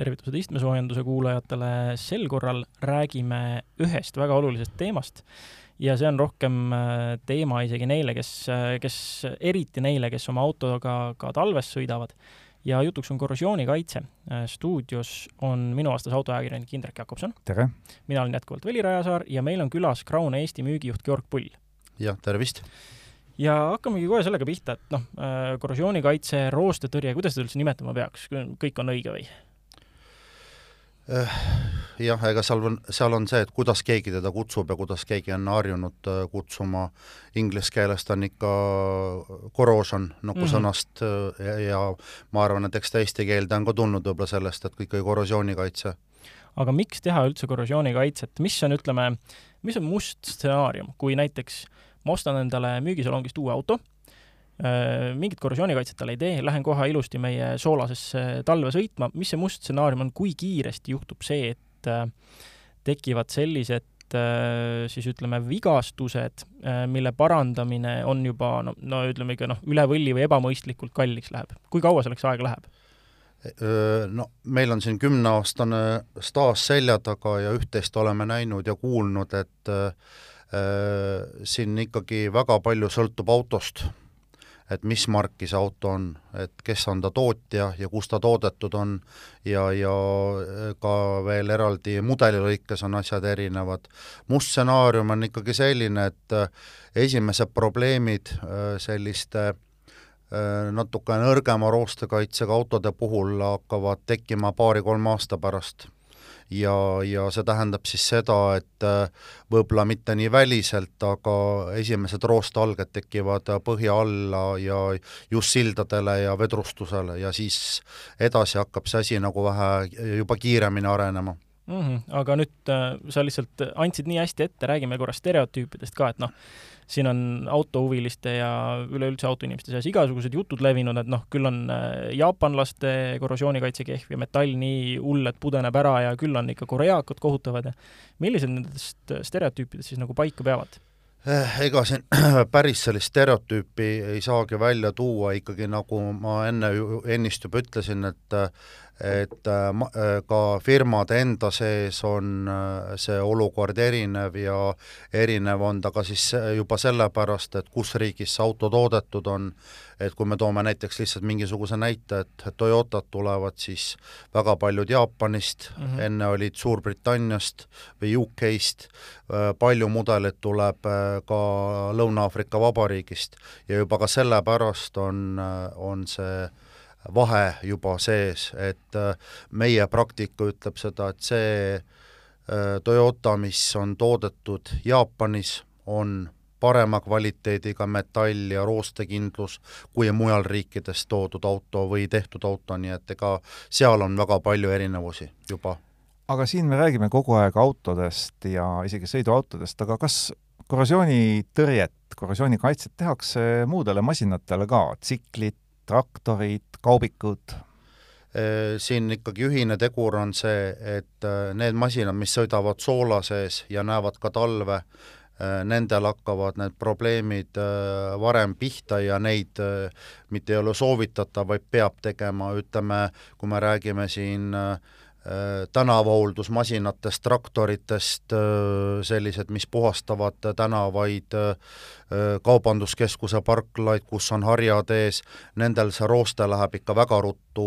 tervitused istmesoojenduse kuulajatele, sel korral räägime ühest väga olulisest teemast ja see on rohkem äh, teema isegi neile, kes, äh, kes, eriti neile, kes oma autoga ka talves sõidavad. ja jutuks on korrosioonikaitse. Äh, stuudios on minu aastas autoajakirjanik Indrek Jakobson. tere! mina olen jätkuvalt Veli Rajasaar ja meil on külas Crown Eesti müügijuht Georg Pull. jah, tervist! ja hakkamegi kohe sellega pihta, et noh, korrosioonikaitse, roostetõrje, kuidas seda üldse nimetama peaks, kõik on õige või? Eh, jah, ega seal on, seal on see, et kuidas keegi teda kutsub ja kuidas keegi on harjunud äh, kutsuma, inglise keeles ta on ikka corrosion nagu mm -hmm. sõnast äh, ja, ja ma arvan, et eks ta eesti keelde on ka tulnud võib-olla sellest, et ikkagi korrosioonikaitse. aga miks teha üldse korrosioonikaitset, mis on, ütleme, mis on must stsenaarium, kui näiteks ma ostan endale müügisalongist uue auto Äh, mingit korrosioonikaitset tal ei tee, lähen kohe ilusti meie soolasesse talve sõitma, mis see must stsenaarium on, kui kiiresti juhtub see, et äh, tekivad sellised äh, siis ütleme, vigastused, mille parandamine on juba no, no ütleme ikka noh, üle võlli või ebamõistlikult kalliks läheb. kui kaua selleks aega läheb? No meil on siin kümneaastane staaž selja taga ja üht-teist oleme näinud ja kuulnud, et äh, siin ikkagi väga palju sõltub autost et mis marki see auto on, et kes on ta tootja ja kus ta toodetud on ja, ja ka veel eraldi mudeli lõikes on asjad erinevad. must stsenaarium on ikkagi selline, et äh, esimesed probleemid äh, selliste natuke nõrgema roostekaitsega autode puhul hakkavad tekkima paari-kolme aasta pärast ja, ja see tähendab siis seda, et äh, võib-olla mitte nii väliselt, aga esimesed roostalged tekivad põhja alla ja just sildadele ja vedrustusele ja siis edasi hakkab see asi nagu vähe juba kiiremini arenema mm. -hmm. aga nüüd äh, sa lihtsalt andsid nii hästi ette, räägime korra stereotüüpidest ka, et noh, siin on autohuviliste ja üleüldse autoinimeste seas igasugused jutud levinud, et noh, küll on äh, jaapanlaste korrosioonikaitse kehv ja metall nii hull, et pudeneb ära ja küll on ikka koreakad kohutavad ja millised nendest stereotüüpidest siis nagu paika peavad? Eh, ega siin päris sellist stereotüüpi ei saagi välja tuua, ikkagi nagu ma enne ennist juba ütlesin, et et äh, äh, ka firmade enda sees on äh, see olukord erinev ja erinev on ta ka siis juba sellepärast, et kus riigis see auto toodetud on, et kui me toome näiteks lihtsalt mingisuguse näite, et Toyotad tulevad siis väga paljud Jaapanist mm, -hmm. enne olid Suurbritanniast või UK-st, palju mudeleid tuleb ka Lõuna-Aafrika Vabariigist ja juba ka sellepärast on, on see vahe juba sees, et äh, meie praktika ütleb seda, et see äh, Toyota, mis on toodetud Jaapanis, on parema kvaliteediga metall ja roostekindlus kui mujal riikides toodud auto või tehtud auto, nii et ega seal on väga palju erinevusi juba. aga siin me räägime kogu aeg autodest ja isegi sõiduautodest, aga kas korrosioonitõrjet, korrosioonikaitset tehakse muudele masinatele ka, tsiklid, traktorid, kaubikud? Äh, siin ikkagi ühine tegur on see, et äh, need masinad, mis sõidavad soola sees ja näevad ka talve, äh, nendel hakkavad need probleemid varem pihta ja neid mitte ei ole soovitatav, vaid peab tegema, ütleme, kui me räägime siin äh, tänavahooldusmasinatest, traktoritest, äh, sellised, mis puhastavad tänavaid, äh, kaubanduskeskuse parklaid, kus on harjad ees, nendel see rooste läheb ikka väga ruttu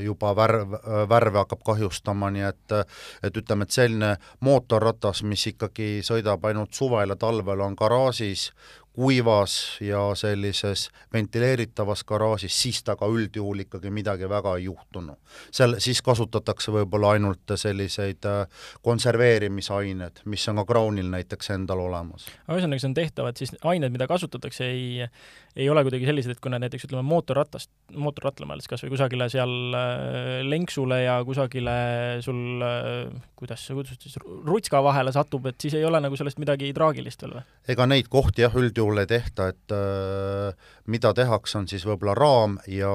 juba värv, värve hakkab kahjustama, nii et et ütleme, et selline mootorratas, mis ikkagi sõidab ainult suvel ja talvel, on garaažis, kuivas ja sellises ventileeritavas garaažis, siis temaga üldjuhul ikkagi midagi väga ei juhtunud. seal, siis kasutatakse võib-olla ainult selliseid äh, konserveerimisaineid, mis on ka Crownil näiteks endal olemas. aga ühesõnaga, see on tehtav, et siis ained, mida kasutatakse, ei, ei ole kuidagi sellised, et kui nad näiteks ütleme, mootorratast, mootorrattale mõeldes kas või kusagile seal äh, lenksule ja kusagile sul äh, kuidas see, kuidas siis rutska vahele satub, et siis ei ole nagu sellest midagi traagilist veel või? ega neid kohti jah, üldjuhul ei tehta, et äh, mida tehakse, on siis võib-olla raam ja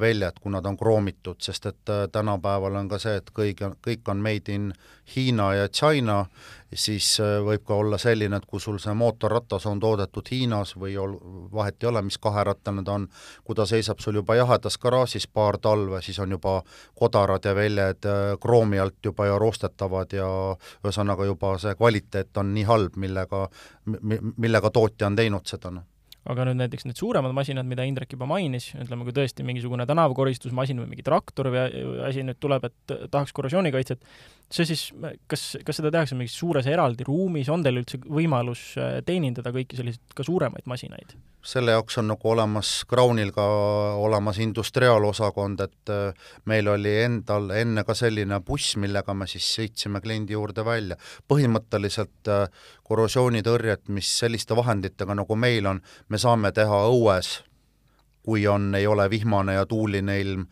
väljad, kui nad on kroomitud, sest et äh, tänapäeval on ka see, et kõik, kõik on made in Hiina ja China siis äh, võib ka olla selline, et kui sul see mootorratas on toodetud Hiinas või ol-, vahet ei ole, mis kaherattane ta on, kui ta seisab sul juba jahedas garaažis paar talve, siis on juba kodarad ja väljed äh, kroomi alt juba ju roostetavad ja ühesõnaga juba see kvaliteet on nii halb, millega, millega tootja on teinud seda, noh aga nüüd näiteks need suuremad masinad, mida Indrek juba mainis, ütleme, kui tõesti mingisugune tänavakoristusmasin või mingi traktor või asi nüüd tuleb, et tahaks korrosioonikaitset, see siis, kas, kas seda tehakse mingis suures eraldi ruumis, on teil üldse võimalus äh, teenindada kõiki selliseid ka suuremaid masinaid? selle jaoks on nagu olemas Crownil ka olemas industriaalosakond, et äh, meil oli endal enne ka selline buss, millega me siis sõitsime kliendi juurde välja. põhimõtteliselt äh, korrosioonitõrjet, mis selliste vahenditega, nagu meil on, me saame teha õues. Kui on, ei ole vihmane ja tuuline ilm,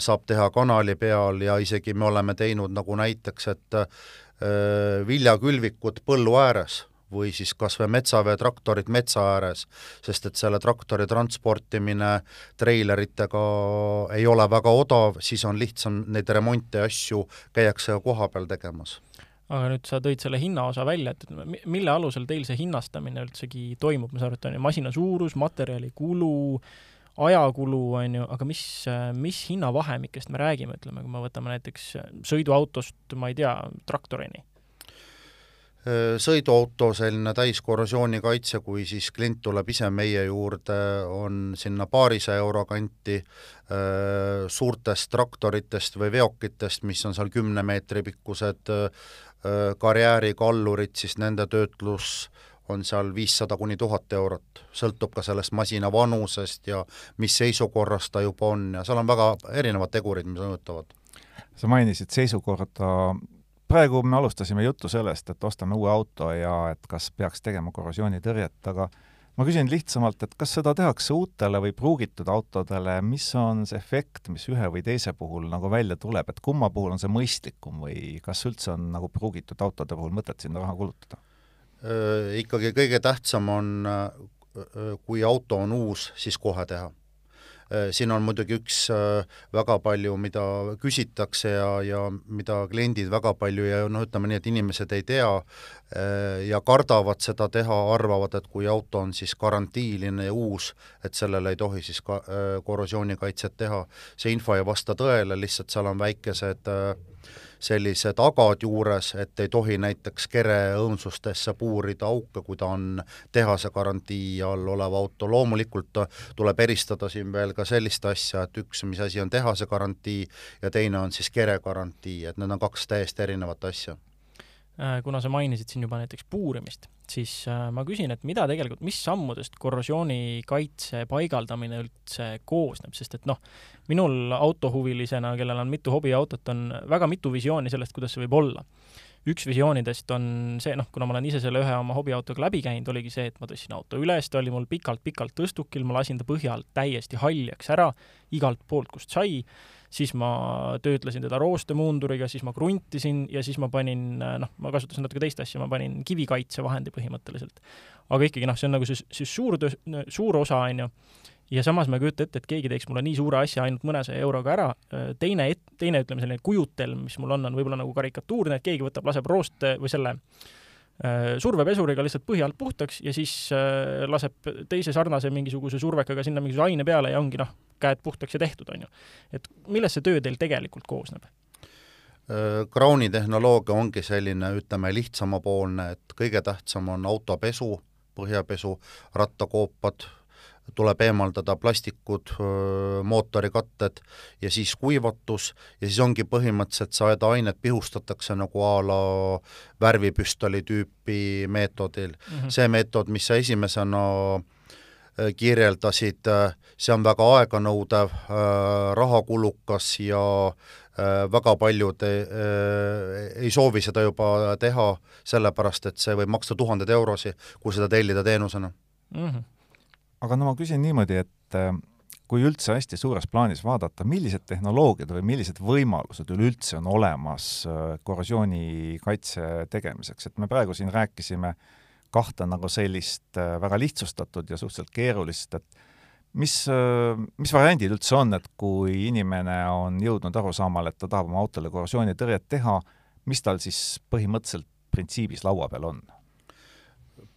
saab teha kanali peal ja isegi me oleme teinud nagu näiteks, et äh, viljakülvikud põllu ääres või siis kas või metsaveetraktorid metsa ääres, sest et selle traktori transportimine treileritega ei ole väga odav, siis on lihtsam neid remonte ja asju käiakse koha peal tegemas aga nüüd sa tõid selle hinnaosa välja, et mille alusel teil see hinnastamine üldsegi toimub, ma saan aru, et on ju masina suurus, materjali kulu, ajakulu, on ju, aga mis, mis hinnavahemikest me räägime, ütleme, kui me võtame näiteks sõiduautost, ma ei tea, traktorini? sõiduauto selline täiskorrosioonikaitse, kui siis klient tuleb ise meie juurde, on sinna paarisaja euro kanti, suurtest traktoritest või veokitest, mis on seal kümne meetri pikkused karjäärikallurid, siis nende töötlus on seal viissada kuni tuhat eurot, sõltub ka sellest masina vanusest ja mis seisukorras ta juba on ja seal on väga erinevad tegurid, mis mõjutavad. sa mainisid seisukorda, praegu me alustasime juttu sellest, et ostame uue auto ja et kas peaks tegema korrosioonitõrjet, aga ma küsin lihtsamalt, et kas seda tehakse uutele või pruugitud autodele, mis on see efekt, mis ühe või teise puhul nagu välja tuleb, et kumma puhul on see mõistlikum või kas üldse on nagu pruugitud autode puhul mõtet sinna raha kulutada? ikkagi kõige tähtsam on, kui auto on uus, siis kohe teha. Siin on muidugi üks väga palju, mida küsitakse ja, ja mida kliendid väga palju ja noh, ütleme nii, et inimesed ei tea ja kardavad seda teha, arvavad, et kui auto on siis garantiiline ja uus, et sellele ei tohi siis ka korrosioonikaitset teha. see info ei vasta tõele, lihtsalt seal on väikesed äh, sellised agad juures, et ei tohi näiteks kere õõnsustesse puurida auke, kui ta on tehase garantii all olev auto, loomulikult tuleb eristada siin veel ka sellist asja, et üks, mis asi on tehase garantii ja teine on siis kere garantii, et need on kaks täiesti erinevat asja kuna sa mainisid siin juba näiteks puurimist, siis äh, ma küsin, et mida tegelikult, mis sammudest korrosioonikaitse paigaldamine üldse koosneb, sest et noh, minul autohuvilisena, kellel on mitu hobiautot, on väga mitu visiooni sellest, kuidas see võib olla. üks visioonidest on see, noh, kuna ma olen ise selle ühe oma hobiautoga läbi käinud, oligi see, et ma tõstsin auto üles, ta oli mul pikalt-pikalt tõstukil, ma lasin ta põhja alt täiesti haljaks ära, igalt poolt, kust sai siis ma töötlesin teda roostemuunduriga, siis ma kruntisin ja siis ma panin, noh, ma kasutasin natuke teist asja, ma panin kivikaitsevahendi põhimõtteliselt. aga ikkagi noh, see on nagu see, see suur töö, suur osa, on ju, ja samas ma ei kujuta ette, et keegi teeks mulle nii suure asja ainult mõnesaja euroga ära, teine teine, ütleme, selline kujutelm, mis mul on, on võib-olla nagu karikatuurne, et keegi võtab, laseb rooste või selle äh, survepesuriga lihtsalt põhja alt puhtaks ja siis äh, laseb teise sarnase mingisuguse survekaga sinna mingisuguse aine peale ja ongi noh, käed puhtaks ja tehtud, on ju. et millest see töö teil tegelikult koosneb? Crowni tehnoloogia ongi selline, ütleme, lihtsamapoolne, et kõige tähtsam on autopesu, põhjapesu, rattakoopad, tuleb eemaldada plastikud, mootorikatted ja siis kuivatus ja siis ongi põhimõtteliselt saedeainet pihustatakse nagu a la värvipüstoli tüüpi meetodil mm. -hmm. see meetod, mis sa esimesena kirjeldasid, see on väga aeganõudev, rahakulukas ja väga paljud ei soovi seda juba teha, sellepärast et see võib maksta tuhandeid eurosid, kui seda tellida teenusena mm. -hmm aga no ma küsin niimoodi, et äh, kui üldse hästi suures plaanis vaadata, millised tehnoloogiad või millised võimalused üleüldse on olemas äh, korrosioonikaitse tegemiseks, et me praegu siin rääkisime kahte nagu sellist äh, väga lihtsustatud ja suhteliselt keerulist, et mis, mis variandid üldse on, et kui inimene on jõudnud arusaamale, et ta tahab oma autole korrosioonitõrjet teha, mis tal siis põhimõtteliselt printsiibis laua peal on?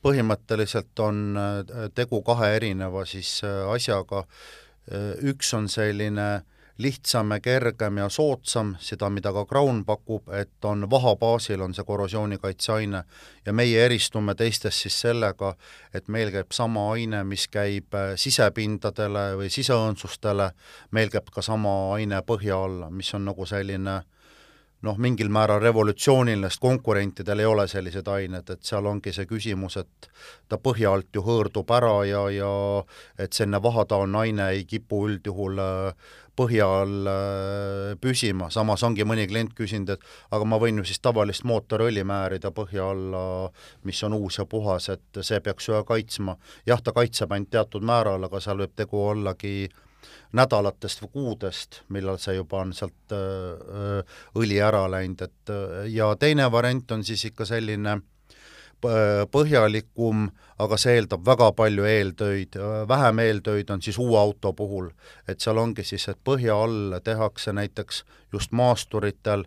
Põhimõtteliselt on äh, tegu kahe erineva siis äh, asjaga, äh, üks on selline lihtsam ja kergem ja soodsam, seda, mida ka Crown pakub, et on vaha baasil, on see korrosioonikaitseaine. Ja meie eristume teistest siis sellega, et meil käib sama aine, mis käib sisepindadele või siseõõnsustele, meil käib ka sama aine põhja alla, mis on nagu selline äh, noh, mingil määral revolutsiooniline, sest konkurentidel ei ole sellised ained, et seal ongi see küsimus, et ta põhja alt ju hõõrdub ära ja, ja et selline vahataoline aine ei kipu üldjuhul äh, põhja all äh, püsima, samas ongi mõni klient küsinud, et aga ma võin ju siis tavalist mootoriõli määrida põhja alla, mis on uus ja puhas, et see peaks ju kaitsma. jah, ta kaitseb ainult teatud määral, aga seal võib tegu ollagi äh, nädalatest või kuudest, millal see juba on sealt öö, õli ära läinud, et ja teine variant on siis ikka selline põhjalikum, aga see eeldab väga palju eeltöid, vähem eeltöid on siis uue auto puhul. et seal ongi siis, et põhja all tehakse näiteks just maasturitel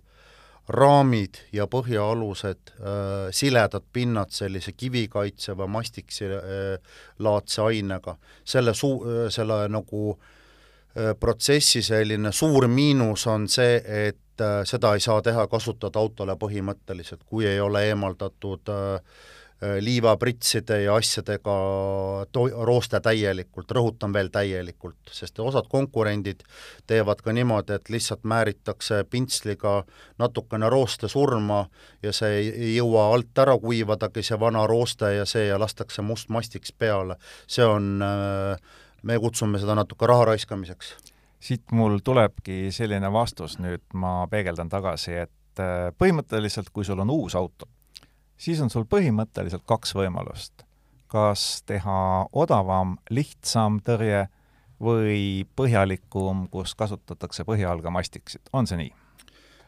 raamid ja põhjaalused äh,, siledad pinnad sellise kivikaitse või mastiksilaadse äh, ainega. selle suu-, selle nagu äh, Äh, protsessi selline suur miinus on see, et äh, seda ei saa teha, kasutada autole põhimõtteliselt, kui ei ole eemaldatud äh, liivapritside ja asjadega to-, rooste täielikult, rõhutan veel täielikult, sest osad konkurendid teevad ka niimoodi, et lihtsalt määritakse pintsliga natukene rooste surma ja see ei jõua alt ära kuivadagi, see vana rooste ja see, ja lastakse must mastiks peale. see on äh, me kutsume seda natuke raha raiskamiseks. siit mul tulebki selline vastus nüüd, ma peegeldan tagasi, et äh, põhimõtteliselt, kui sul on uus auto, siis on sul põhimõtteliselt kaks võimalust. kas teha odavam, lihtsam tõrje või põhjalikum, kus kasutatakse põhialga mastiksit, on see nii?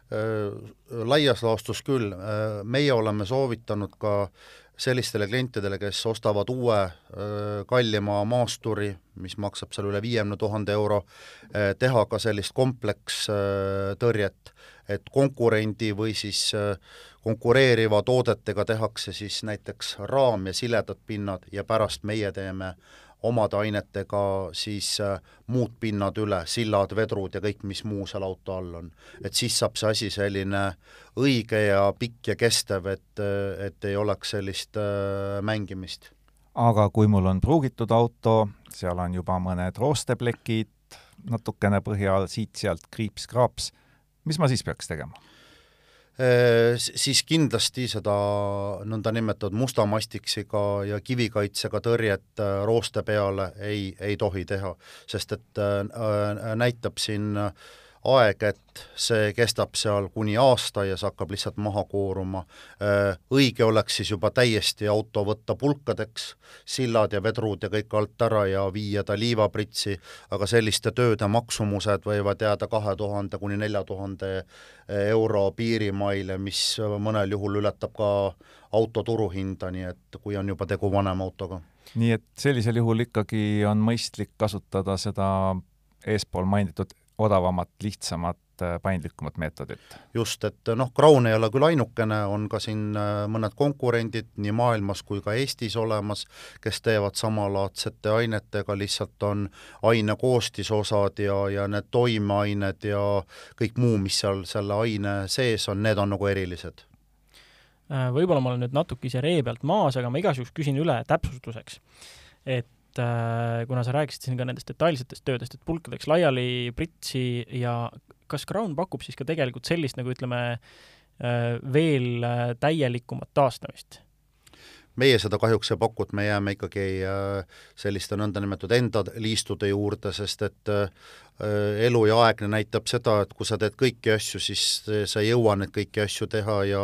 Äh, laias laastus küll, äh, meie oleme soovitanud ka sellistele klientidele, kes ostavad uue kallima maasturi, mis maksab seal üle viiekümne tuhande euro, teha ka sellist komplekstõrjet, et konkurendi või siis konkureeriva toodetega tehakse siis näiteks raam ja siledad pinnad ja pärast meie teeme omade ainetega siis äh, muud pinnad üle, sillad, vedrud ja kõik, mis muu seal auto all on. et siis saab see asi selline õige ja pikk ja kestev, et, et ei oleks sellist äh, mängimist. aga kui mul on pruugitud auto, seal on juba mõned roosteplekid, natukene põhja all siit-sealt kriips-kraaps, mis ma siis peaks tegema? Äh, siis kindlasti seda nõndanimetatud musta mastiksiga ja kivikaitsega tõrjet äh, rooste peale ei, ei tohi teha, sest et äh, näitab siin äh, aeg, et see kestab seal kuni aasta ja see hakkab lihtsalt maha kooruma. Äh, õige oleks siis juba täiesti auto võtta pulkadeks, sillad ja vedrud ja kõik alt ära ja viia ta liivapritsi, aga selliste tööde maksumused võivad jääda kahe tuhande kuni nelja tuhande euro piirimaile, mis mõnel juhul ületab ka auto turuhinda, nii et kui on juba tegu vanema autoga. nii et sellisel juhul ikkagi on mõistlik kasutada seda eespool mainitud odavamat, lihtsamat, äh, paindlikumat meetodit. just, et noh, Crown ei ole küll ainukene, on ka siin äh, mõned konkurendid nii maailmas kui ka Eestis olemas, kes teevad samalaadsete ainetega, lihtsalt on aine koostisosad ja, ja need toimeained ja kõik muu, mis seal selle aine sees on, need on nagu erilised äh, võib-olla ma olen nüüd natuke ise ree pealt maas, aga ma igaks juhuks küsin üle täpsustuseks. et et äh, kuna sa rääkisid siin ka nendest detailsetest töödest, et pulk läks laiali pritsi ja kas Crown pakub siis ka tegelikult sellist nagu ütleme, äh, veel äh, täielikumat taastamist? Meie seda kahjuks ei paku, et me jääme ikkagi äh, selliste nõndanimetatud enda liistude juurde, sest et äh, elu ja aegne näitab seda, et kui sa teed kõiki asju, siis sa ei jõua neid kõiki asju teha ja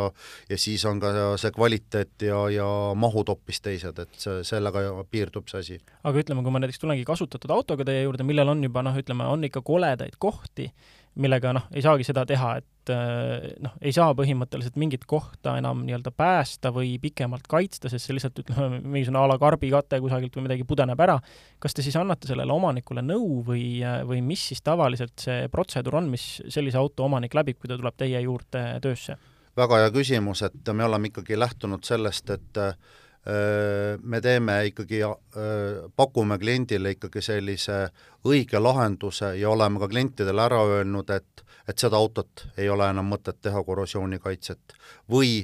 ja siis on ka see kvaliteet ja, ja mahud hoopis teised, et see, sellega piirdub see asi. aga ütleme, kui ma näiteks tulengi kasutatud autoga teie juurde, millel on juba noh, ütleme, on ikka koledaid kohti, millega noh, ei saagi seda teha, et äh, noh, ei saa põhimõtteliselt mingit kohta enam nii-öelda päästa või pikemalt kaitsta, sest see lihtsalt ütleme, mingisugune a la karbikate kusagilt või midagi pudeneb ära. kas te siis annate sellele omanikule nõu või, või mis siis tavaliselt see protseduur on, mis sellise auto omanik läbib, kui ta tuleb teie juurde töösse? väga hea küsimus, et me oleme ikkagi lähtunud sellest, et me teeme ikkagi, pakume kliendile ikkagi sellise õige lahenduse ja oleme ka klientidele ära öelnud, et, et seda autot ei ole enam mõtet teha korrosioonikaitset või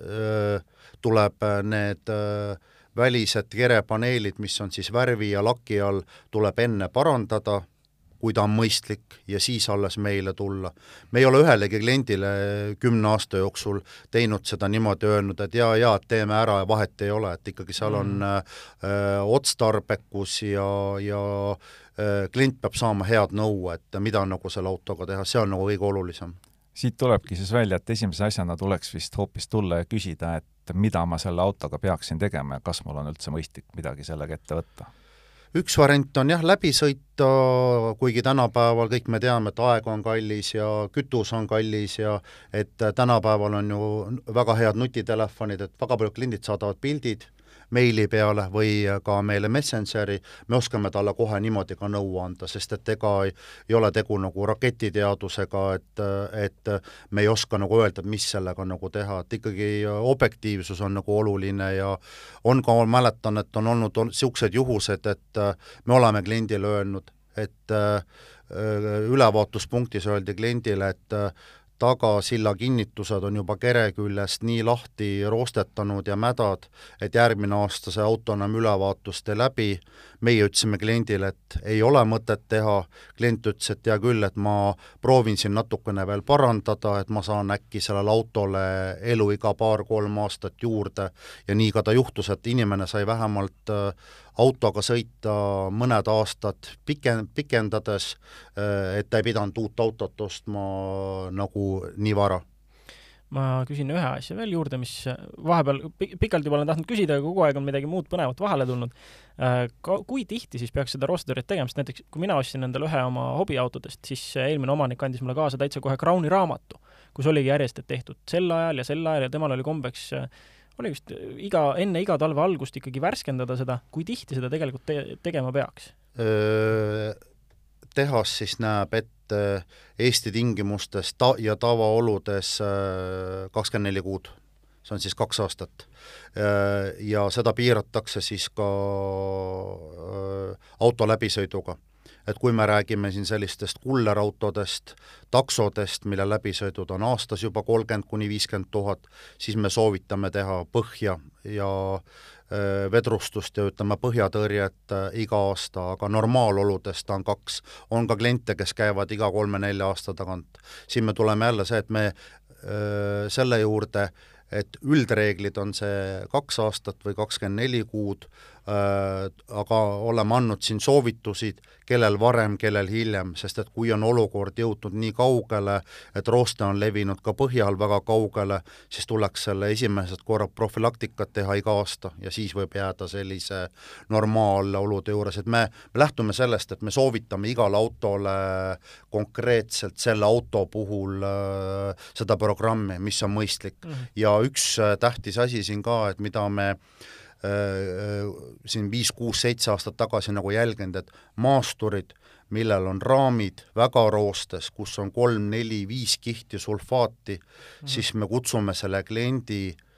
öö, tuleb need öö, välised kerepaneelid, mis on siis värvi ja laki all, tuleb enne parandada kui ta on mõistlik ja siis alles meile tulla. me ei ole ühelegi kliendile kümne aasta jooksul teinud seda niimoodi, öelnud, et jaa, jaa, teeme ära ja vahet ei ole, et ikkagi seal on mm. äh, otstarbekus ja, ja äh, klient peab saama head nõu, et mida nagu selle autoga teha, see on nagu kõige olulisem siit tulebki siis välja, et esimese asjana tuleks vist hoopis tulla ja küsida, et mida ma selle autoga peaksin tegema ja kas mul on üldse mõistlik midagi sellega ette võtta üks variant on jah, läbi sõita, kuigi tänapäeval kõik me teame, et aeg on kallis ja kütus on kallis ja et tänapäeval on ju väga head nutitelefonid, et väga paljud kliendid saadavad pildid meili peale või ka meile Messengeri, me oskame talle kohe niimoodi ka nõu anda, sest et ega ei, ei ole tegu nagu raketiteadusega, et, et me ei oska nagu öelda, et mis sellega nagu teha, et ikkagi objektiivsus on nagu oluline ja on ka, ma mäletan, et on olnud niisugused juhused, et me oleme kliendile öelnud, et ülevaatuspunktis öeldi kliendile, et tagasilla kinnitused on juba kere küljest nii lahti roostetanud ja mädad, et järgmine aasta see auto enam ülevaatust ei läbi, meie ütlesime kliendile, et ei ole mõtet teha, klient ütles, et hea küll, et ma proovin siin natukene veel parandada, et ma saan äkki sellele autole eluiga paar-kolm aastat juurde. Ja nii ka ta juhtus, et inimene sai vähemalt äh, autoga sõita mõned aastad piken-, pikendades, äh, et ta ei pidanud uut autot ostma nagu nii vara ma küsin ühe asja veel juurde, mis vahepeal pikalt juba olen tahtnud küsida, aga kogu aeg on midagi muud põnevat vahele tulnud. Äh, kui tihti siis peaks seda roostedõrjet tegema, sest näiteks kui mina ostsin endale ühe oma hobiautodest, siis eelmine omanik andis mulle kaasa täitsa kohe Crowni raamatu, kus oligi järjest, et tehtud sel ajal ja sel ajal ja temal oli kombeks äh, oli vist äh, iga, enne iga talve algust ikkagi värskendada seda, kui tihti seda tegelikult te tegema peaks? Tehas siis näeb ette Eesti tingimustes ta- ja tavaoludes kakskümmend neli kuud, see on siis kaks aastat. Ja seda piiratakse siis ka auto läbisõiduga et kui me räägime siin sellistest kullerautodest, taksodest, mille läbisõidud on aastas juba kolmkümmend kuni viiskümmend tuhat, siis me soovitame teha põhja ja vedrustust ja ütleme, põhjatõrjet iga aasta, aga normaaloludes ta on kaks. on ka kliente, kes käivad iga kolme-nelja aasta tagant. siin me tuleme jälle see, et me öö, selle juurde, et üldreeglid on see kaks aastat või kakskümmend neli kuud, Äh, aga oleme andnud siin soovitusi, kellel varem, kellel hiljem, sest et kui on olukord jõudnud nii kaugele, et rooste on levinud ka põhjal väga kaugele, siis tuleks selle esimesed korrad profülaktikat teha iga aasta ja siis võib jääda sellise normaalolude juures, et me, me lähtume sellest, et me soovitame igale autole konkreetselt selle auto puhul äh, seda programmi, mis on mõistlik mm. -hmm. ja üks äh, tähtis asi siin ka, et mida me äh, Äh, äh, siin viis-kuus-seitse aastat tagasi nagu jälginud, et maasturid, millel on raamid väga roostes, kus on kolm-neli-viis kihti sulfaati mm., siis me kutsume selle kliendi äh, Äh,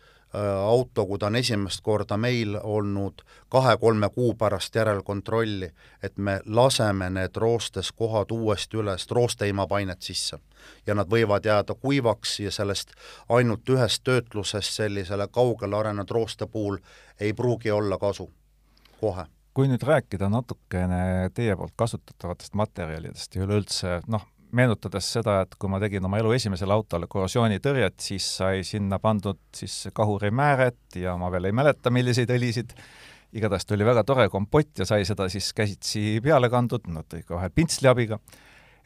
auto, kui ta on esimest korda meil olnud kahe-kolme kuu pärast järelkontrolli, et me laseme need roostes kohad uuesti üles, roosteimapainet sisse. ja nad võivad jääda kuivaks ja sellest ainult ühest töötlusest sellisele kaugele arenenud rooste puhul ei pruugi olla kasu kohe kui nüüd rääkida natukene teie poolt kasutatavatest materjalidest ja üleüldse noh, meenutades seda, et kui ma tegin oma elu esimesele autole korrosioonitõrjet, siis sai sinna pandud siis kahurimääret ja ma veel ei mäleta, milliseid õlisid, igatahes ta oli väga tore kompott ja sai seda siis käsitsi peale kandud, no tõi vahel pintsli abiga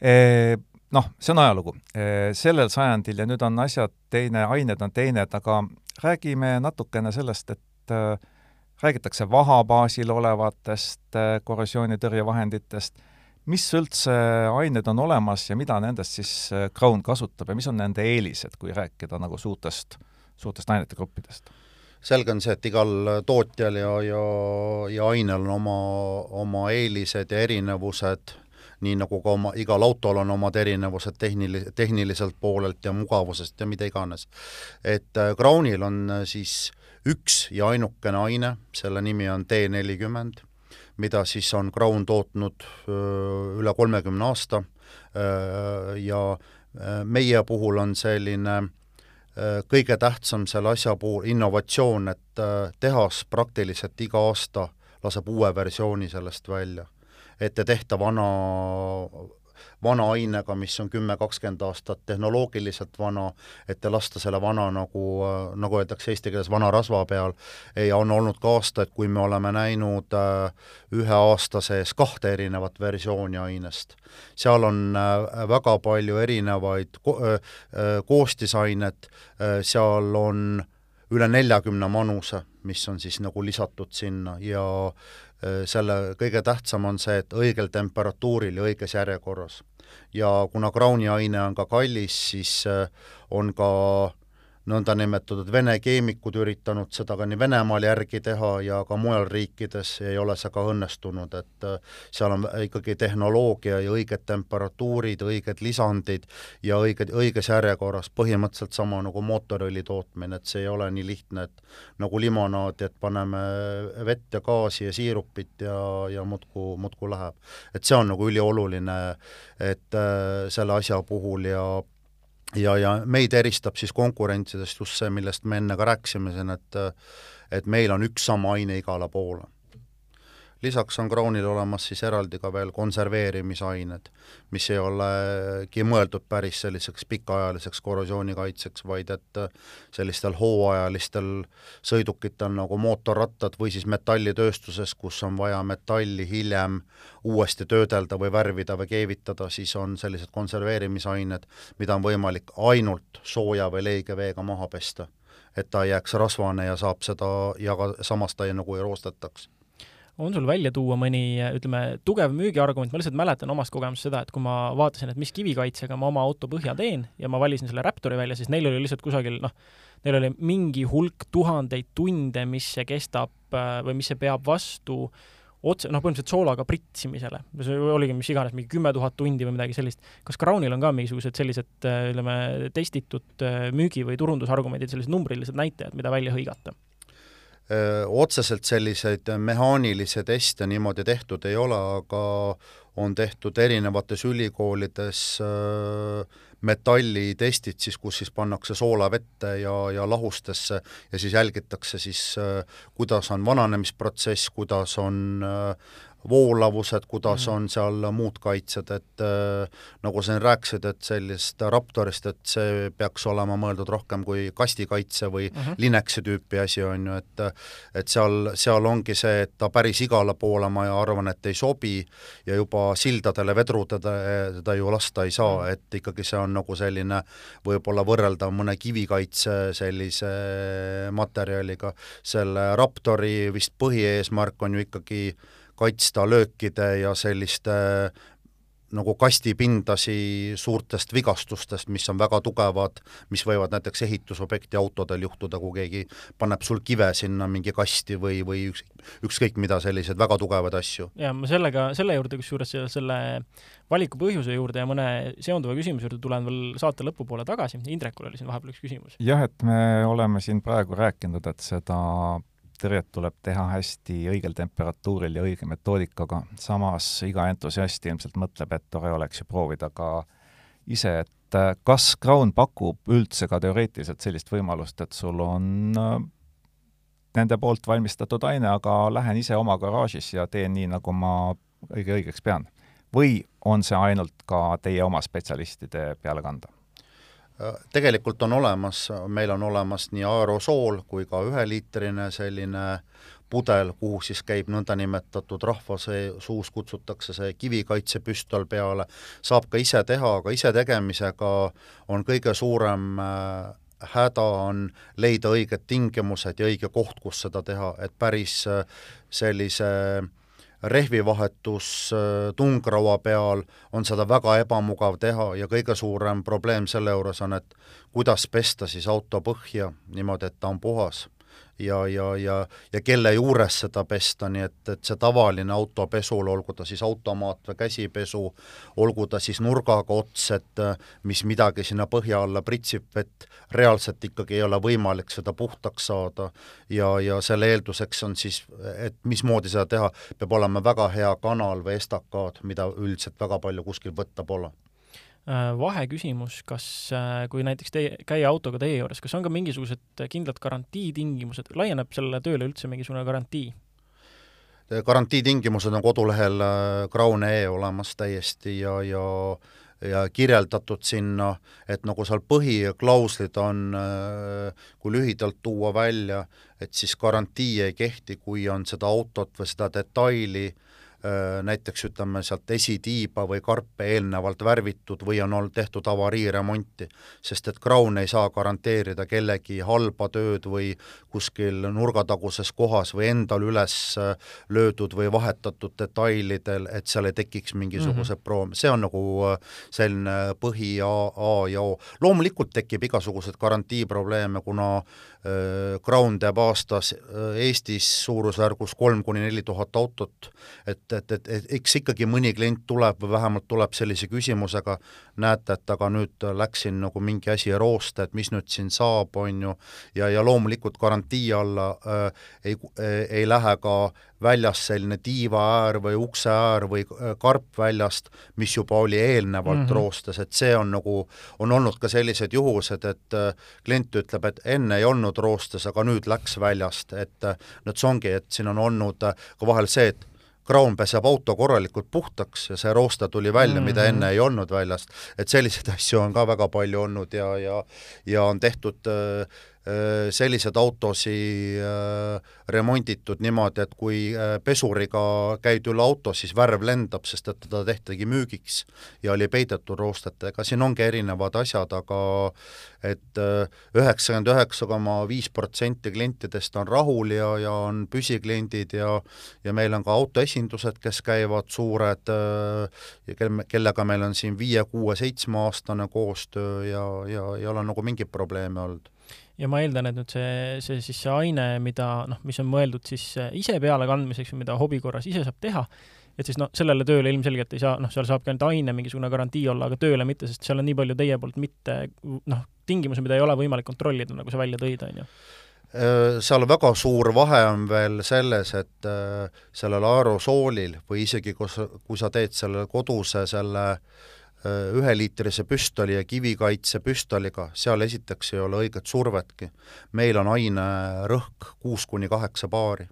e,. Noh, see on ajalugu e,. Sellel sajandil ja nüüd on asjad teine, ained on teined, aga räägime natukene sellest, et äh, räägitakse vaha baasil olevatest äh, korrosioonitõrjevahenditest mis üldse ained on olemas ja mida nendest siis äh, Crown kasutab ja mis on nende eelised, kui rääkida nagu suurtest, suurtest ainete gruppidest? selge on see, et igal tootjal ja, ja, ja ainel on oma, oma eelised ja erinevused, nii nagu ka oma, igal autol on omad erinevused tehnili-, tehniliselt poolelt ja mugavusest ja mida iganes. et äh, Crownil on äh, siis üks ja ainukene aine, selle nimi on T nelikümmend, mida siis on Crown tootnud üle kolmekümne aasta ja meie puhul on selline kõige tähtsam selle asja puhul innovatsioon, et tehas praktiliselt iga aasta laseb uue versiooni sellest välja. et ei tehta vana, vana ainega, mis on kümme, kakskümmend aastat tehnoloogiliselt vana, et lasta selle vana nagu, nagu öeldakse eesti keeles, vana rasva peal, ja on olnud ka aastaid, kui me oleme näinud äh, ühe aasta sees kahte erinevat versiooni ainest. seal on äh, väga palju erinevaid ko äh, koostisainet, seal on üle neljakümne manuse, mis on siis nagu lisatud sinna ja selle kõige tähtsam on see, et õigel temperatuuril ja õiges järjekorras. ja kuna Crowni aine on ka kallis, siis äh, on ka nõndanimetatud Vene keemikud üritanud seda ka nii Venemaal järgi teha ja ka mujal riikides ei ole see ka õnnestunud, et äh, seal on ikkagi tehnoloogia ja õiged temperatuurid, õiged lisandid ja õiged, õiges järjekorras, põhimõtteliselt sama nagu mootoriõli tootmine, et see ei ole nii lihtne, et nagu limonaadi, et paneme vett ja gaasi ja siirupit ja, ja muudkui, muudkui läheb. et see on nagu ülioluline, et äh, selle asja puhul ja ja, ja meid eristab siis konkurentsidest just see, millest me enne ka rääkisime siin, et et meil on üks sama aine igale poole lisaks on Crownil olemas siis eraldi ka veel konserveerimisained, mis ei olegi mõeldud päris selliseks pikaajaliseks korrosioonikaidseks, vaid et sellistel hooajalistel sõidukitel nagu mootorrattad või siis metallitööstuses, kus on vaja metalli hiljem uuesti töödelda või värvida või keevitada, siis on sellised konserveerimisained, mida on võimalik ainult sooja või leige veega maha pesta. et ta ei jääks rasvane ja saab seda ja ka samas ta ei nagu ei roostetaks on sul välja tuua mõni, ütleme, tugev müügiargument, ma lihtsalt mäletan omast kogemusest seda, et kui ma vaatasin, et mis kivikaitsega ma oma auto põhja teen ja ma valisin selle Raptori välja, siis neil oli lihtsalt kusagil noh, neil oli mingi hulk tuhandeid tunde, mis see kestab äh, või mis see peab vastu otse, noh, põhimõtteliselt soolaga pritsimisele. see oligi mis iganes, mingi kümme tuhat tundi või midagi sellist. kas Crownil on ka mingisugused sellised, äh, ütleme, testitud äh, müügi- või turundusargumendid, sellised numbrilised näitajad, mida välja hõigata? Otseselt selliseid mehaanilisi teste niimoodi tehtud ei ole, aga on tehtud erinevates ülikoolides metallitestid siis, kus siis pannakse soola vette ja, ja lahustesse ja siis jälgitakse siis, kuidas on vananemisprotsess, kuidas on voolavused, kuidas mm. on seal muud kaitsed, et äh, nagu sa rääkisid, et sellist Raptorist, et see peaks olema mõeldud rohkem kui kastikaitse või mm -hmm. Linuxi tüüpi asi, on ju, et et seal, seal ongi see, et ta päris igale poole ma arvan, et ei sobi ja juba sildadele vedrudada teda ju lasta ei saa mm, et ikkagi see on nagu selline võib-olla võrreldav mõne kivikaitse sellise materjaliga. selle Raptori vist põhieesmärk on ju ikkagi kaitsta löökide ja selliste nagu kastipindasi suurtest vigastustest, mis on väga tugevad, mis võivad näiteks ehitusobjekti autodel juhtuda, kui keegi paneb sul kive sinna mingi kasti või, või üks, ükskõik mida, selliseid väga tugevaid asju. ja ma sellega, selle juurde kusjuures selle valiku põhjuse juurde ja mõne seonduva küsimuse juurde tulen veel saate lõpupoole tagasi, Indrekul oli siin vahepeal üks küsimus. jah, et me oleme siin praegu rääkinud, et seda tõrjet tuleb teha hästi õigel temperatuuril ja õige metoodikaga, samas iga entusiast ilmselt mõtleb, et tore oleks ju proovida ka ise, et äh, kas Crown pakub üldse ka teoreetiliselt sellist võimalust, et sul on äh, nende poolt valmistatud aine, aga lähen ise oma garaažis ja teen nii, nagu ma õige õigeks pean? või on see ainult ka teie oma spetsialistide peale kanda? Tegelikult on olemas, meil on olemas nii aerosool kui ka üheliitrine selline pudel, kuhu siis käib nõndanimetatud rahva see, suus kutsutakse see kivikaitsepüstol peale, saab ka ise teha, aga isetegemisega on kõige suurem äh, häda on leida õiged tingimused ja õige koht, kus seda teha, et päris äh, sellise äh, rehvivahetus äh, tungraua peal on seda väga ebamugav teha ja kõige suurem probleem selle juures on, et kuidas pesta siis auto põhja niimoodi, et ta on puhas. Ja, ja, ja, ja kelle juures seda pesta, nii et, et see tavaline autopesul, olgu ta siis automaat või käsipesu, olgu ta siis nurgaga ots, et mis midagi sinna põhja alla pritsib, et reaalselt ikkagi ei ole võimalik seda puhtaks saada. Ja, ja selle eelduseks on siis, et mismoodi seda teha, peab olema väga hea kanal või estakaad, mida üldiselt väga palju kuskil võtta pole vaheküsimus, kas äh, kui näiteks teie, käia autoga teie juures, kas on ka mingisugused kindlad garantiitingimused, laieneb sellele tööle üldse mingisugune garantii? garantiitingimused on kodulehel äh, Crown.ee olemas täiesti ja, ja ja kirjeldatud sinna, et nagu seal põhiklauslid on, kui lühidalt tuua välja, et siis garantii ei kehti, kui on seda autot või seda detaili äh, Äh, näiteks ütleme sealt esitiiba või karpe eelnevalt värvitud või on olnud tehtud avariiremonti, sest et Crown ei saa garanteerida kellegi halba tööd või kuskil nurgataguses kohas või endal üles äh, löödud või vahetatud detailidel, et seal ei tekiks mingisuguseid mm -hmm. proome, see on nagu äh, selline põhi A, A ja O. loomulikult tekib igasuguseid garantiiprobleeme, kuna Crown teeb aastas Eestis suurusjärgus kolm kuni neli tuhat autot, et et, et, et, eks ikkagi mõni klient tuleb või vähemalt tuleb sellise küsimusega, näete, et aga nüüd läksin nagu mingi asi rooste, et mis nüüd siin saab, on ju, ja, ja loomulikult garantii alla äh, ei äh,, ei lähe ka väljas selline tiivaäär või ukseäär või äh, karp väljast, mis juba oli eelnevalt mm -hmm. roostes, et see on nagu, on olnud ka sellised juhused, et äh, klient ütleb, et enne ei olnud roostes, aga nüüd läks väljast, et äh, nüüd see ongi, et siin on olnud ka vahel see, et Crown peseb auto korralikult puhtaks ja see roosta tuli välja mm, -hmm. mida mhm. enne ei olnud väljast. et selliseid asju on ka väga palju olnud ja, ja ja on tehtud Äh, selliseid autosid äh, remonditud niimoodi, et kui äh, pesuriga käid üle auto, siis värv lendab, sest et teda tehtigi müügiks ja oli peidetud roostetega, siin ongi erinevad asjad, aga et üheksakümmend üheksa koma viis protsenti klientidest on rahul ja, ja on püsikliendid ja ja meil on ka autoesindused, kes käivad suured, kellega meil on siin viie, kuue, seitsmeaastane koostöö ja, ja ei ole nagu mingeid probleeme olnud ja ma eeldan, et nüüd see, see siis see aine, mida noh, mis on mõeldud siis äh, ise pealekandmiseks või mida hobi korras ise saab teha, et siis noh, sellele tööle ilmselgelt ei saa, noh, seal saabki ainult aine mingisugune garantii olla, aga tööle mitte, sest seal on nii palju teie poolt mitte noh, tingimusi, mida ei ole võimalik kontrollida, nagu sa välja tõid, on ju. Äh, seal väga suur vahe on veel selles, et äh, sellel aerosoolil või isegi kus, kui sa teed selle koduse selle äh, üheliitrise püstoli ja kivikaitse püstoliga, seal esiteks ei ole õiget survetki. meil on ainerõhk kuus kuni kaheksa baari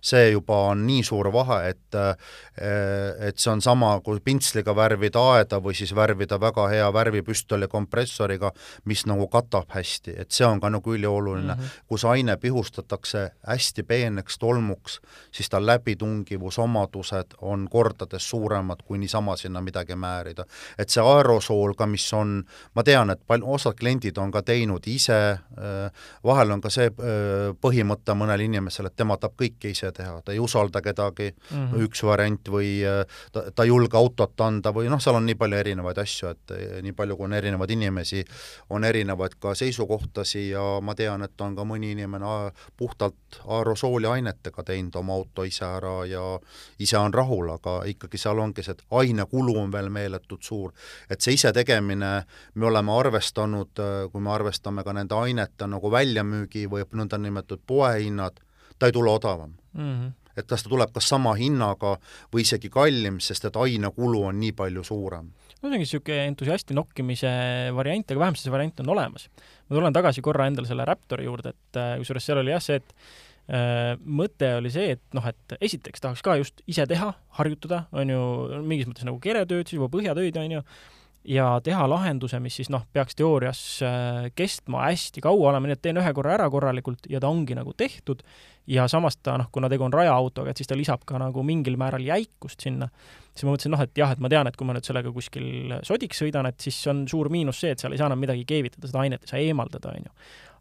see juba on nii suur vahe, et eh, et see on sama, kui pintsliga värvida aeda või siis värvida väga hea värvipüstoli kompressoriga, mis nagu katab hästi, et see on ka nagu ülioluline mm. -hmm. kus aine pihustatakse hästi peeneks tolmuks, siis ta läbitungivusomadused on kordades suuremad, kui niisama sinna midagi määrida. et see aerosool ka, mis on, ma tean, et pal-, osad kliendid on ka teinud ise, eh, vahel on ka see eh, põhimõte mõnel inimesel, et tema tahab kõike ise ise teha, ta ei usalda kedagi mm, -hmm. üks variant, või äh, ta, ta ei julge autot anda või noh, seal on nii palju erinevaid asju, et äh, nii palju, kui on erinevaid inimesi, on erinevaid ka seisukohtasi ja ma tean, et on ka mõni inimene puhtalt aerosooli ainetega teinud oma auto ise ära ja ise on rahul, aga ikkagi seal ongi see, et ainekulu on veel meeletult suur. et see isetegemine, me oleme arvestanud, äh, kui me arvestame ka nende ainete nagu väljamüügi või nõndanimetatud poehinnad, ta ei tule odavam mm. -hmm. et kas ta tuleb kas sama hinnaga või isegi kallim, sest et ainekulu on nii palju suurem. no see ongi niisugune entusiasti nokkimise variant, aga vähemasti see variant on olemas. ma tulen tagasi korra endale selle Raptori juurde, et äh, kusjuures seal oli jah see, et äh, mõte oli see, et noh, et esiteks tahaks ka just ise teha, harjutada, on ju, mingis mõttes nagu keretööd, siis juba põhjatöid, on ju, ja teha lahenduse, mis siis noh, peaks teoorias äh, kestma hästi kaua olema, nii et teen ühe korra ära korralikult ja ta ongi nagu tehtud ja samas ta noh, kuna tegu on rajaautoga, et siis ta lisab ka nagu mingil määral jäikust sinna, siis ma mõtlesin noh, et jah, et ma tean, et kui ma nüüd sellega kuskil sodiks sõidan, et siis on suur miinus see, et seal ei saa enam midagi keevitada, seda ainet ei saa eemaldada, on ju.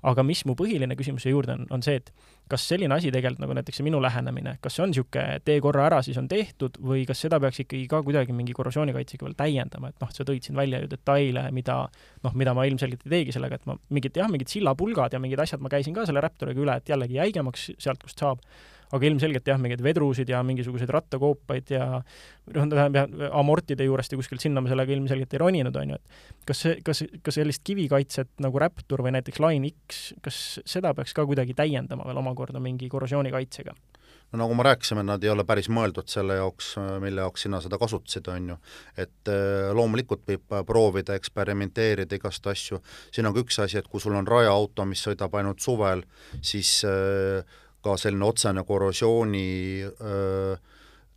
Aga mis mu põhiline küsimuse juurde on, on see, et kas selline asi tegelikult nagu näiteks see minu lähenemine, kas see on niisugune tee korra ära, siis on tehtud või kas seda peaks ikkagi ka kuidagi mingi korrosioonikaitsega veel täiendama, et noh, sa tõid siin välja ju detaile, mida noh, mida ma ilmselgelt ei teegi sellega, et ma mingid jah, mingid sillapulgad ja mingid asjad ma käisin ka selle Raptoriga üle, et jällegi jäigemaks sealt, kust saab aga ilmselgelt jah, mingeid vedrusid ja mingisuguseid rattakoopaid ja noh, tähendab amortide juurest ja kuskilt sinna me sellega ilmselgelt ei roninud, on ju, et kas see, kas, kas sellist kivikaitset nagu Raptor või näiteks Line X, kas seda peaks ka kuidagi täiendama veel omakorda mingi korrosioonikaitsega? no nagu me rääkisime, nad ei ole päris mõeldud selle jaoks, mille jaoks sina seda kasutasid, on ju. et äh, loomulikult võib proovida, eksperimenteerida igast asju, siin on ka üks asi, et kui sul on rajaauto, mis sõidab ainult suvel, siis äh, ka selline otsene korrosiooni öö,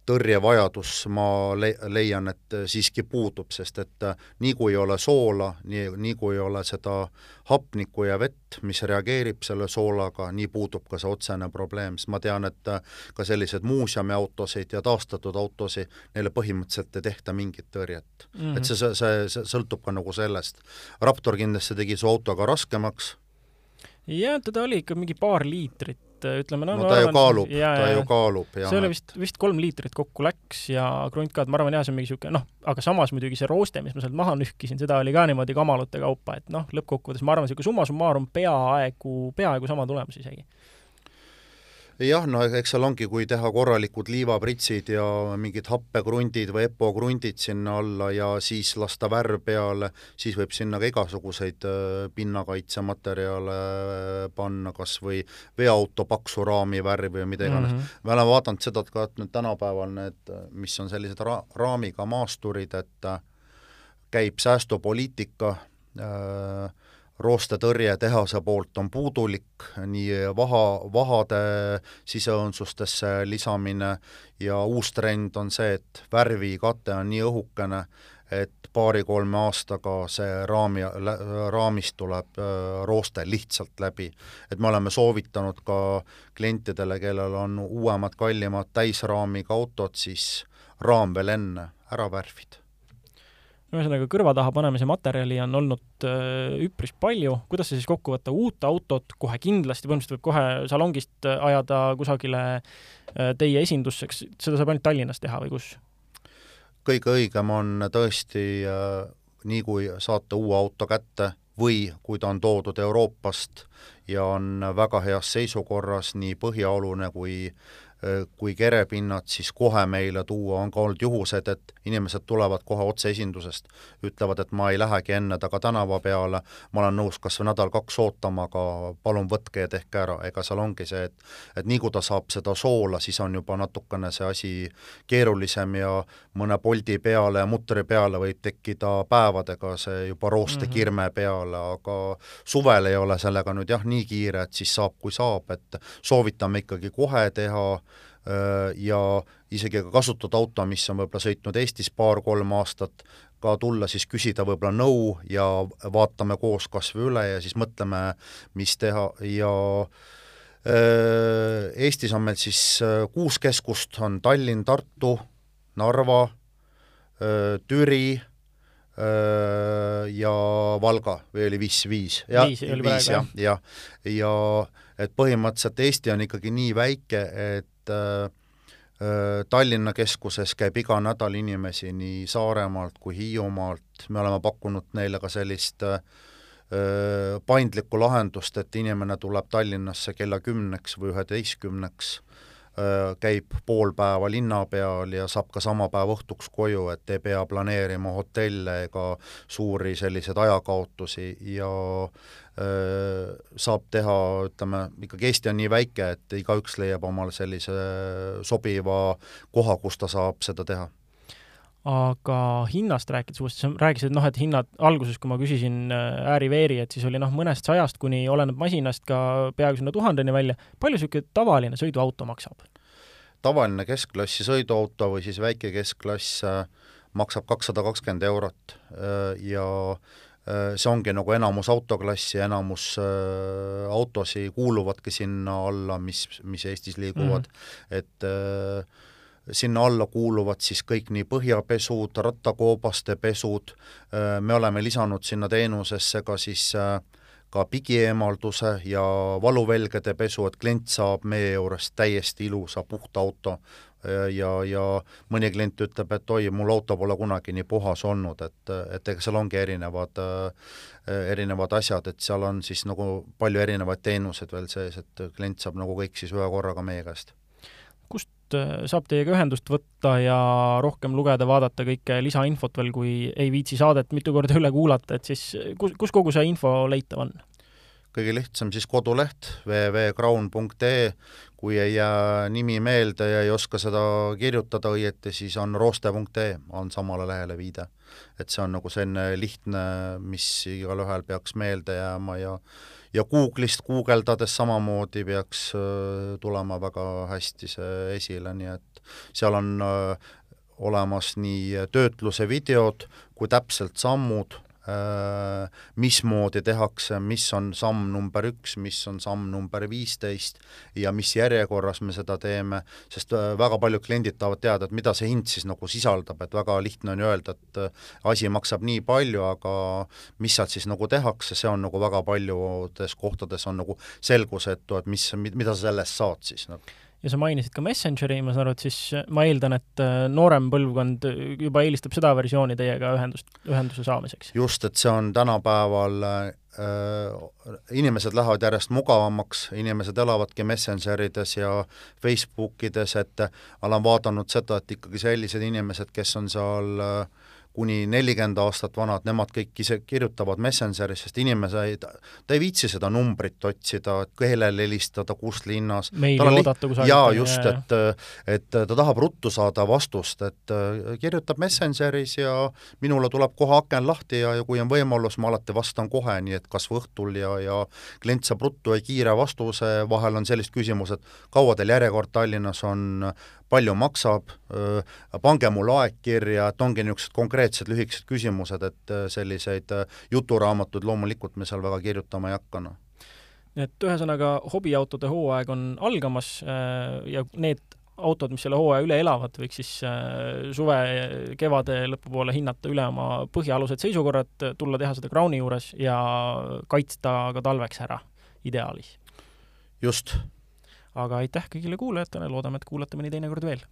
tõrjevajadus, ma le-, leian, et siiski puudub, sest et nii kui ei ole soola, nii, nii kui ei ole seda hapnikku ja vett, mis reageerib selle soolaga, nii puudub ka see otsene probleem, sest ma tean, et ka selliseid muuseumiautosid ja taastatud autosid, neile põhimõtteliselt ei tehta mingit tõrjet mm. -hmm. et see, see, see, see sõltub ka nagu sellest. Raptor kindlasti tegi su auto ka raskemaks. jah, teda oli ikka mingi paar liitrit et ütleme no, no ta arvan, ju kaalub, ta ju kaalub, jah. see oli vist, vist kolm liitrit kokku läks ja krunt ka, et ma arvan, jah, see on mingi niisugune noh, aga samas muidugi see rooste, mis ma sealt maha nühkisin, seda oli ka niimoodi kamalute kaupa, et noh, lõppkokkuvõttes ma arvan, niisugune summa summarum peaaegu, peaaegu sama tulemus isegi jah, no eks seal ongi, kui teha korralikud liivapritsid ja mingid happekrundid või EPO-krundid sinna alla ja siis lasta värv peale, siis võib sinna ka igasuguseid äh, pinnakaitsematerjale äh, panna, kas või veoauto paksu raami värvi või mida iganes mm. -hmm. me oleme vaadanud seda ka, et nüüd tänapäeval need, mis on sellised ra-, raamiga maasturid, et äh, käib säästupoliitika äh,, roostetõrje tehase poolt on puudulik, nii vaha, vahade siseõõnsustesse lisamine ja uus trend on see, et värvikate on nii õhukene, et paari-kolme aastaga see raami, raamist tuleb äh, rooste lihtsalt läbi. et me oleme soovitanud ka klientidele, kellel on uuemad, kallimad täisraamiga autod, siis raam veel enne ära värvida ühesõnaga, kõrva taha panemise materjali on olnud äh, üpris palju, kuidas see siis kokku võtta, uut autot? Kohe kindlasti, põhimõtteliselt võib kohe salongist äh, ajada kusagile äh, teie esindusse, kas seda saab ainult Tallinnas teha või kus? kõige õigem on tõesti nii, kui saate uue auto kätte või kui ta on toodud Euroopast ja on väga heas seisukorras, nii põhjaolune kui kui kerepinnad siis kohe meile tuua, on ka olnud juhused, et inimesed tulevad kohe otse esindusest, ütlevad, et ma ei lähegi enne taga tänava peale, ma olen nõus kas või nädal-kaks ootama, aga palun võtke ja tehke ära, ega seal ongi see, et et nii kui ta saab seda soola, siis on juba natukene see asi keerulisem ja mõne poldi peale ja mutri peale võib tekkida päevadega see juba roostekirme mhm. peale, aga suvel ei ole sellega nüüd jah, nii kiire, et siis saab, kui saab, et soovitame ikkagi kohe teha, Äh, ja isegi ka kasutatud auto, mis on võib-olla sõitnud Eestis paar-kolm aastat, ka tulla siis küsida võib-olla nõu ja vaatame koos kas või üle ja siis mõtleme, mis teha ja äh, Eestis on meil siis äh, kuus keskust, on Tallinn, Tartu, Narva, Türi ja Valga või oli viis, viis? viis oli praegu, jah. ja, ja, ja et põhimõtteliselt Eesti on ikkagi nii väike, et et äh, äh, Tallinna keskuses käib iga nädal inimesi nii Saaremaalt kui Hiiumaalt, me oleme pakkunud neile ka sellist äh, paindlikku lahendust, et inimene tuleb Tallinnasse kella kümneks või üheteistkümneks käib pool päeva linna peal ja saab ka sama päev õhtuks koju, et ei pea planeerima hotelle ega suuri selliseid ajakaotusi ja öö, saab teha, ütleme, ikkagi Eesti on nii väike, et igaüks leiab omale sellise sobiva koha, kus ta saab seda teha aga hinnast rääkides uuesti, sa rääkisid, noh, et hinnad alguses, kui ma küsisin ääri-veeri, et siis oli noh, mõnest sajast kuni, oleneb masinast, ka peaaegu sinna tuhandeni välja. palju niisugune tavaline sõiduauto maksab? tavaline keskklassi sõiduauto või siis väike keskklass äh, maksab kakssada kakskümmend eurot äh, ja äh, see ongi nagu enamus autoklassi, enamus autosi kuuluvadki sinna alla, mis, mis Eestis liiguvad mm, -hmm. et äh, sinna alla kuuluvad siis kõik nii põhjapesud, rattakoobaste pesud, me oleme lisanud sinna teenusesse ka siis ka pigieemalduse ja valuvälgede pesu, et klient saab meie juurest täiesti ilusa puhta auto ja, ja mõni klient ütleb, et oi, mul auto pole kunagi nii puhas olnud, et, et ega seal ongi erinevad äh, erinevad asjad, et seal on siis nagu palju erinevaid teenuseid veel sees, et klient saab nagu kõik siis ühe korraga meie käest. Äh, saab teiega ühendust võtta ja rohkem lugeda, vaadata kõike lisainfot veel, kui ei viitsi saadet mitu korda üle kuulata, et siis kus, kus kogu see info leitav on? kõige lihtsam siis koduleht www.crown.ee, kui ei jää nimi meelde ja ei oska seda kirjutada õieti, siis on rooste.ee, on samale lehele viide. et see on nagu selline lihtne, mis igalühel peaks meelde jääma ja ja Google'ist guugeldades samamoodi peaks äh, tulema väga hästi see esile, nii et seal on äh, olemas nii töötluse videod kui täpselt sammud mismoodi tehakse, mis on samm number üks, mis on samm number viisteist ja mis järjekorras me seda teeme, sest äh, väga paljud kliendid tahavad teada, et mida see hind siis nagu sisaldab, et väga lihtne on ju öelda, et äh, asi maksab nii palju, aga mis sealt siis nagu tehakse, see on nagu väga paljudes kohtades on nagu selgusetu, et mis, mida sa sellest saad siis nagu ja sa mainisid ka Messengeri, ma saan aru, et siis ma eeldan, et äh, noorem põlvkond juba eelistab seda versiooni teiega ühendust, ühenduse saamiseks? just, et see on tänapäeval äh, inimesed lähevad järjest mugavamaks, inimesed elavadki Messengerides ja Facebookides, et ma olen vaadanud seda, et ikkagi sellised inimesed, kes on seal äh, kuni nelikümmend aastat vanad, nemad kõik ise kirjutavad Messengeris, sest inimesed, ta ei viitsi seda numbrit otsida, et kellele helistada, kus linnas. jaa, just, et, et ta tahab ruttu saada vastust, et äh, kirjutab Messengeris ja minule tuleb kohe aken lahti ja, ja kui on võimalus, ma alati vastan kohe, nii et kas või õhtul ja, ja klient saab ruttu ja kiire vastuse, vahel on sellist küsimus, et kaua teil järjekord Tallinnas on, palju maksab, pange mulle aeg kirja, et ongi niisugused konkreetsed lühikesed küsimused, et selliseid juturaamatuid loomulikult me seal väga kirjutama ei hakka, noh. nii et ühesõnaga, hobiautode hooaeg on algamas ja need autod, mis selle hooaja üle elavad, võiks siis suve, kevade lõpupoole hinnata üle oma põhialused seisukorrad, tulla teha seda Crowni juures ja kaitsta ka talveks ära, ideaalis. just aga aitäh kõigile kuulajatele, loodame, et kuulate mõni teinekord veel